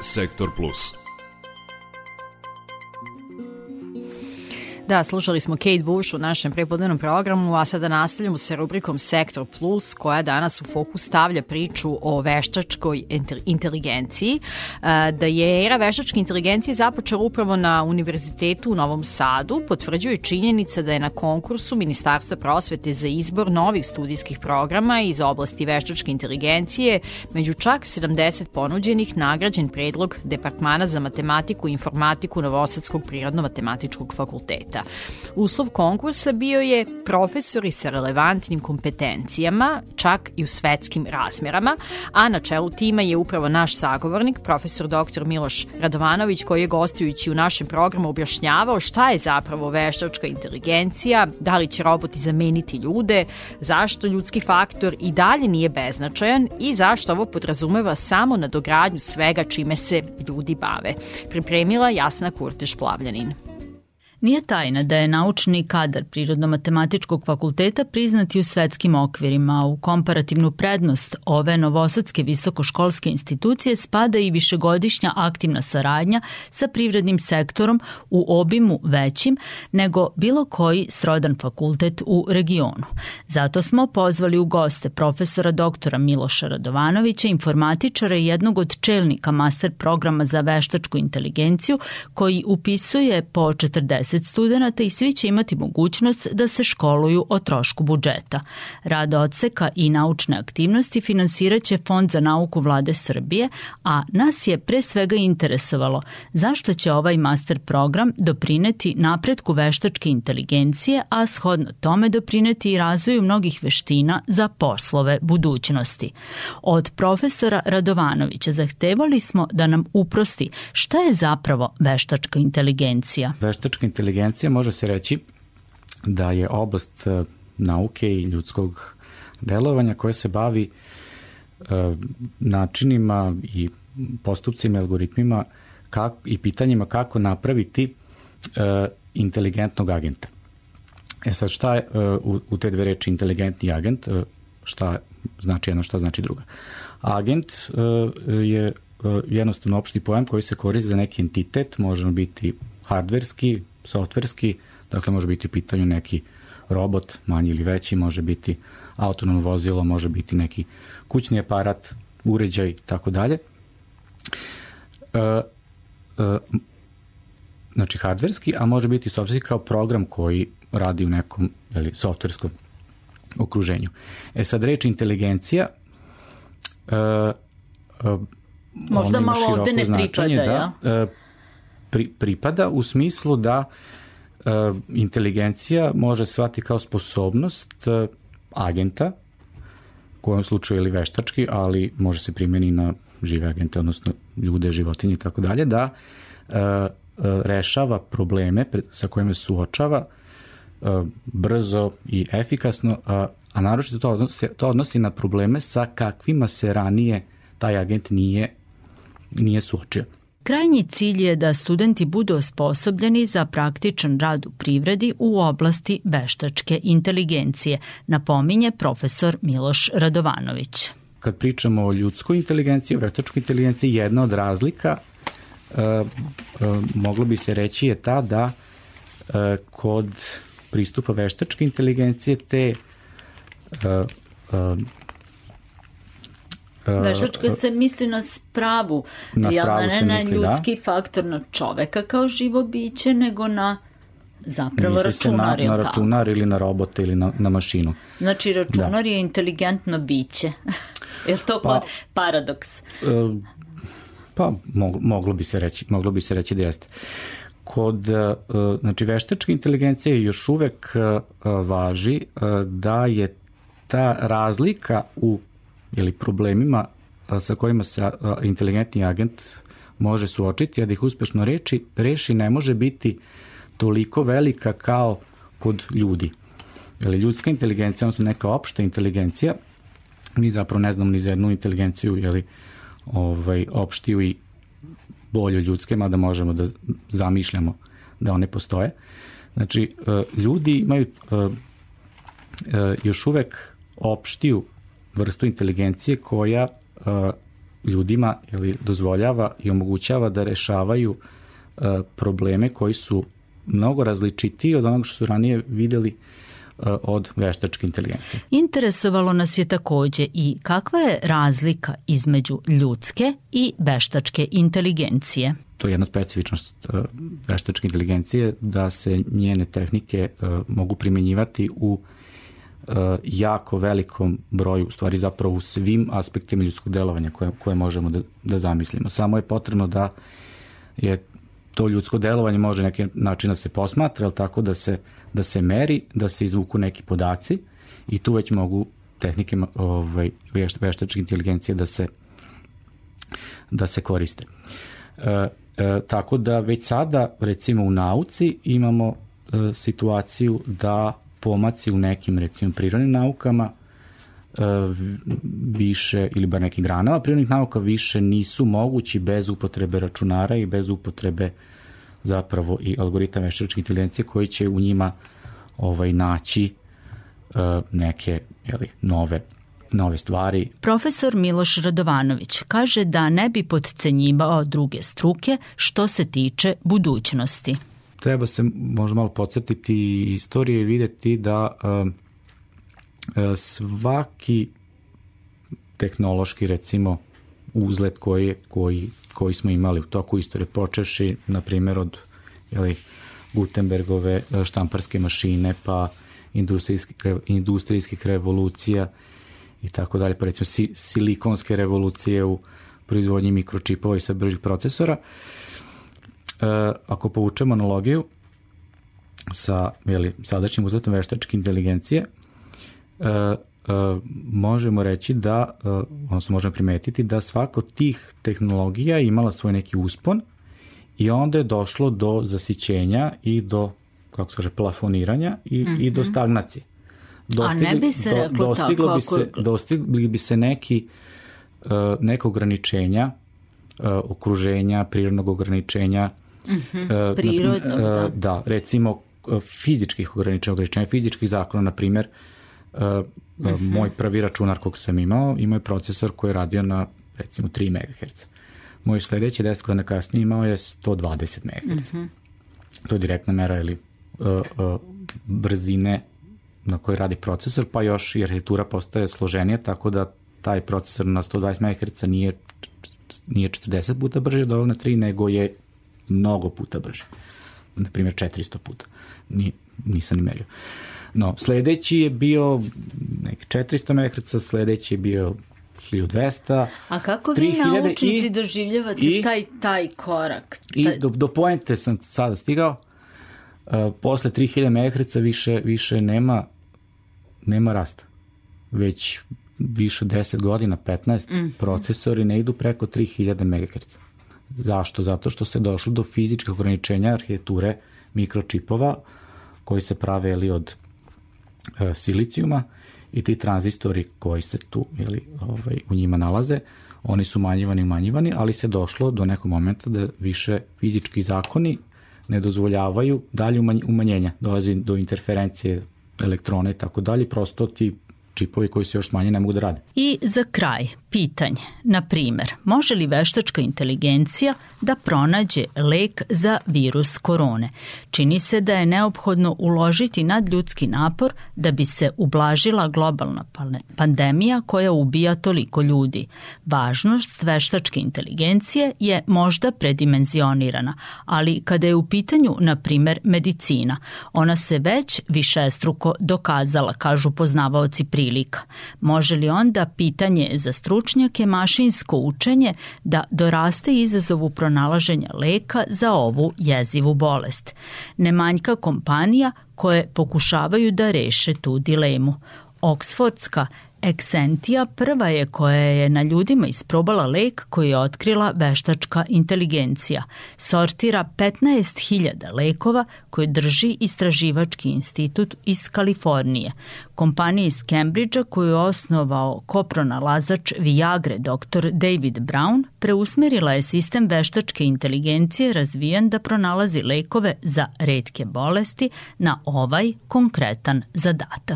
Sektor Plus. Da, slušali smo Kate Bush u našem prepodnevnom programu, a sada nastavljamo sa rubrikom Sektor Plus, koja danas u fokus stavlja priču o veštačkoj inteligenciji. E, da je era veštačke inteligencije započela upravo na Univerzitetu u Novom Sadu, potvrđuje činjenica da je na konkursu Ministarstva prosvete za izbor novih studijskih programa iz oblasti veštačke inteligencije među čak 70 ponuđenih nagrađen predlog Departmana za matematiku i informatiku Novosadskog prirodno-matematičkog fakulteta studenta. Uslov konkursa bio je profesori sa relevantnim kompetencijama, čak i u svetskim razmerama, a na čelu tima je upravo naš sagovornik, profesor dr. Miloš Radovanović, koji je gostujući u našem programu objašnjavao šta je zapravo veštačka inteligencija, da li će roboti zameniti ljude, zašto ljudski faktor i dalje nije beznačajan i zašto ovo podrazumeva samo na dogradnju svega čime se ljudi bave. Pripremila Jasna Kurteš-Plavljanin. Nije tajna da je naučni kadar Prirodno-matematičkog fakulteta priznati u svetskim okvirima. U komparativnu prednost ove novosadske visokoškolske institucije spada i višegodišnja aktivna saradnja sa privrednim sektorom u obimu većim nego bilo koji srodan fakultet u regionu. Zato smo pozvali u goste profesora doktora Miloša Radovanovića, informatičara i jednog od čelnika master programa za veštačku inteligenciju koji upisuje po 40 20 studenta i svi će imati mogućnost da se školuju o trošku budžeta. Rad odseka i naučne aktivnosti finansiraće Fond za nauku vlade Srbije, a nas je pre svega interesovalo zašto će ovaj master program doprineti napretku veštačke inteligencije, a shodno tome doprineti i razvoju mnogih veština za poslove budućnosti. Od profesora Radovanovića zahtevali smo da nam uprosti šta je zapravo veštačka inteligencija. Veštačka inteligencija može se reći da je oblast e, nauke i ljudskog delovanja koja se bavi e, načinima i postupcima i algoritmima kako, i pitanjima kako napraviti e, inteligentnog agenta. E sad šta je u, u te dve reči inteligentni agent, šta znači jedno, šta znači druga. Agent je jednostavno opšti pojam koji se koristi za neki entitet, može biti hardverski, softverski, dakle može biti u pitanju neki robot, manji ili veći, može biti autonomno vozilo, može biti neki kućni aparat, uređaj, tako dalje. E, e, znači hardverski, a može biti softverski kao program koji radi u nekom jeli, softverskom okruženju. E sad reč inteligencija e, e, Možda malo ovde ne pripada, da, ja? E, pri, pripada u smislu da e, inteligencija može svati kao sposobnost e, agenta, u ovom slučaju ili veštački, ali može se primeni na žive agente, odnosno ljude, životinje i tako dalje, da e, e, rešava probleme sa kojima se suočava e, brzo i efikasno, a, a naročito to odnosi, to odnosi na probleme sa kakvima se ranije taj agent nije, nije suočio. Krajnji cilj je da studenti budu osposobljeni za praktičan rad u privredi u oblasti veštačke inteligencije, napominje profesor Miloš Radovanović. Kad pričamo o ljudskoj inteligenciji, o veštačkoj inteligenciji, jedna od razlika e, e, moglo bi se reći je ta da e, kod pristupa veštačke inteligencije te e, e, Veštačka se misli na spravu, na spravu ne na misli, da. ljudski da. faktor, na čoveka kao živo biće, nego na zapravo misli računar, se na, na računar tako? ili na robota ili na, na mašinu. Znači računar da. je inteligentno biće. je li to pa, paradoks? Uh, pa moglo, moglo bi se reći, moglo bi se reći da jeste. Kod uh, znači veštačke inteligencije još uvek uh, važi da je ta razlika u ili problemima sa kojima se inteligentni agent može suočiti, a da ih uspešno reči, reši ne može biti toliko velika kao kod ljudi. Jer ljudska inteligencija, odnosno neka opšta inteligencija, mi zapravo ne znamo ni za jednu inteligenciju, jeli, ovaj, opštiju i bolju ljudske, mada možemo da zamišljamo da one postoje. Znači, e, ljudi imaju e, e, još uvek opštiju vrstu inteligencije koja uh, ljudima ili dozvoljava i omogućava da rešavaju uh, probleme koji su mnogo različitiji od onog što su ranije videli od veštačke inteligencije. Interesovalo nas je takođe i kakva je razlika između ljudske i veštačke inteligencije. To je jedna specifičnost veštačke inteligencije da se njene tehnike mogu primenjivati u jako velikom broju, u stvari zapravo u svim aspektima ljudskog delovanja koje, koje možemo da, da zamislimo. Samo je potrebno da je to ljudsko delovanje može neki način da se posmatra, ali tako da se, da se meri, da se izvuku neki podaci i tu već mogu tehnike ovaj, veštačke inteligencije da se, da se koriste. E, e, tako da već sada, recimo u nauci, imamo e, situaciju da pomaci u nekim, recimo, prirodnim naukama e, više, ili bar nekim granama prirodnih nauka više nisu mogući bez upotrebe računara i bez upotrebe zapravo i algoritam veštačke inteligencije koji će u njima ovaj naći uh, neke jeli, nove nove stvari. Profesor Miloš Radovanović kaže da ne bi podcenjivao druge struke što se tiče budućnosti. Treba se možda malo podsjetiti istorije i videti da uh, svaki tehnološki recimo uzlet koji, koji koji smo imali u toku istorije, počeši, na primjer, od jeli, Gutenbergove e, štamparske mašine, pa industrijskih, industrijskih revolucija i tako dalje, pa recimo si, silikonske revolucije u proizvodnji mikročipova i sve bržih procesora. E, ako povučemo analogiju sa jeli, sadašnjim uzletom veštačke inteligencije, e, E, možemo reći da, e, odnosno možemo primetiti da svako tih tehnologija imala svoj neki uspon i onda je došlo do zasićenja i do, kako se kaže, plafoniranja i, mm -hmm. i do mhm. stagnacije. Dostigli, A ne bi se reklo do, dostiglo tako. Bi se, ako... Dostigli bi se neki, uh, neka ograničenja, uh, okruženja, prirodnog ograničenja. Mm -hmm. uh, Prirodnog, da. Da, recimo fizičkih ograničenja, ograničenja fizičkih zakona, na primjer, uh, Mm -hmm. Moj prvi računar kog sam imao, imao je procesor koji je radio na recimo 3 MHz. Moj sledeći 10 godina kasnije imao je 120 MHz. Mm -hmm. To je direktna mera ili uh, uh, brzine na kojoj radi procesor, pa još i arhitektura postaje složenija, tako da taj procesor na 120 MHz nije, nije 40 puta brži od ovog na 3, nego je mnogo puta brži. Na primjer 400 puta. Ni, nisam ni merio. No, sledeći je bio nek 400 MHz, sledeći je bio 1200. A kako vi naučnici i, doživljavate i, taj, taj korak? I do, do poente sam sada stigao. Uh, posle 3000 MHz više, više nema, nema rasta. Već više 10 godina, 15, mm. procesori ne idu preko 3000 MHz. Zašto? Zato što se došlo do fizičkih ograničenja arhitekture mikročipova koji se prave ili od e, silicijuma i ti tranzistori koji se tu ili, ovaj, u njima nalaze, oni su manjivani i manjivani, ali se došlo do nekog momenta da više fizički zakoni ne dozvoljavaju dalje umanjenja. Dolazi do interferencije elektrona i tako dalje, prosto ti čipovi koji su još smanjeni ne mogu da rade. I za kraj, pitanje. Na primer, može li veštačka inteligencija da pronađe lek za virus korone? Čini se da je neophodno uložiti nadljudski napor da bi se ublažila globalna pandemija koja ubija toliko ljudi. Važnost veštačke inteligencije je možda predimenzionirana, ali kada je u pitanju, na primer, medicina, ona se već višestruko dokazala, kažu poznavaoci prilika. Može li onda pitanje za stručnost stručnjake mašinsko učenje da doraste izazovu pronalaženja leka za ovu jezivu bolest. Nemanjka kompanija koje pokušavaju da reše tu dilemu. Oksfordska Exentia prva je koja je na ljudima isprobala lek koji je otkrila veštačka inteligencija. Sortira 15.000 lekova koje drži istraživački institut iz Kalifornije. Kompanija iz Cambridgea koju je osnovao kopronalazač Viagre dr. David Brown preusmerila je sistem veštačke inteligencije razvijen da pronalazi lekove za redke bolesti na ovaj konkretan zadatak.